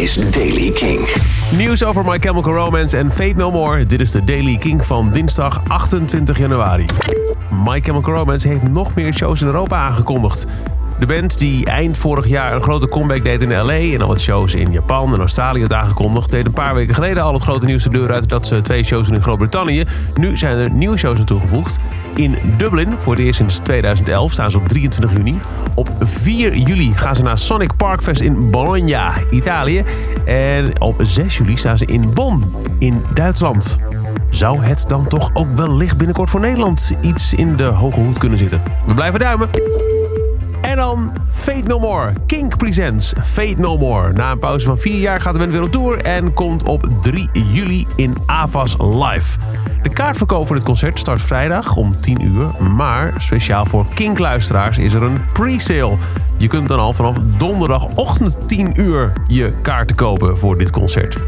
is Daily King. Nieuws over My Chemical Romance en Fate No More. Dit is de Daily King van dinsdag 28 januari. My Chemical Romance heeft nog meer shows in Europa aangekondigd. De band die eind vorig jaar een grote comeback deed in LA en al wat shows in Japan en Australië had aangekondigd, deed een paar weken geleden al het grote nieuws de deur uit dat ze twee shows in Groot-Brittannië. Nu zijn er nieuwe shows aan toegevoegd. In Dublin, voor het eerst sinds 2011, staan ze op 23 juni. Op 4 juli gaan ze naar Sonic Parkfest in Bologna, Italië. En op 6 juli staan ze in Bonn, in Duitsland. Zou het dan toch ook wellicht binnenkort voor Nederland iets in de hoge hoed kunnen zitten? We blijven duimen. En dan Fate No More. Kink Presents Fate No More. Na een pauze van vier jaar gaat de band weer op tour en komt op 3 juli in Avas Live. De kaartverkoop voor dit concert start vrijdag om 10 uur. Maar speciaal voor Kink-luisteraars is er een pre-sale. Je kunt dan al vanaf donderdagochtend 10 uur je kaarten kopen voor dit concert.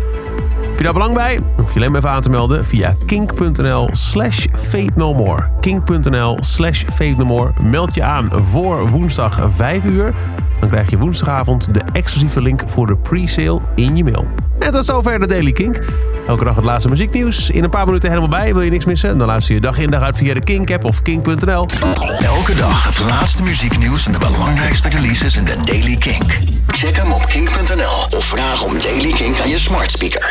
Je daar belang bij? Dan hoef je alleen maar even aan te melden via kink.nl slash fate no more. kink.nl slash fate no more. Meld je aan voor woensdag 5 uur. Dan krijg je woensdagavond de exclusieve link voor de pre-sale in je mail. En tot zover de Daily Kink. Elke dag het laatste muzieknieuws. In een paar minuten helemaal bij. Wil je niks missen? Dan luister je dag in dag uit via de Kink-app of kink.nl. Elke dag het laatste muzieknieuws en de belangrijkste releases in de Daily King. Check hem op kink.nl of vraag om Daily King aan je smart speaker.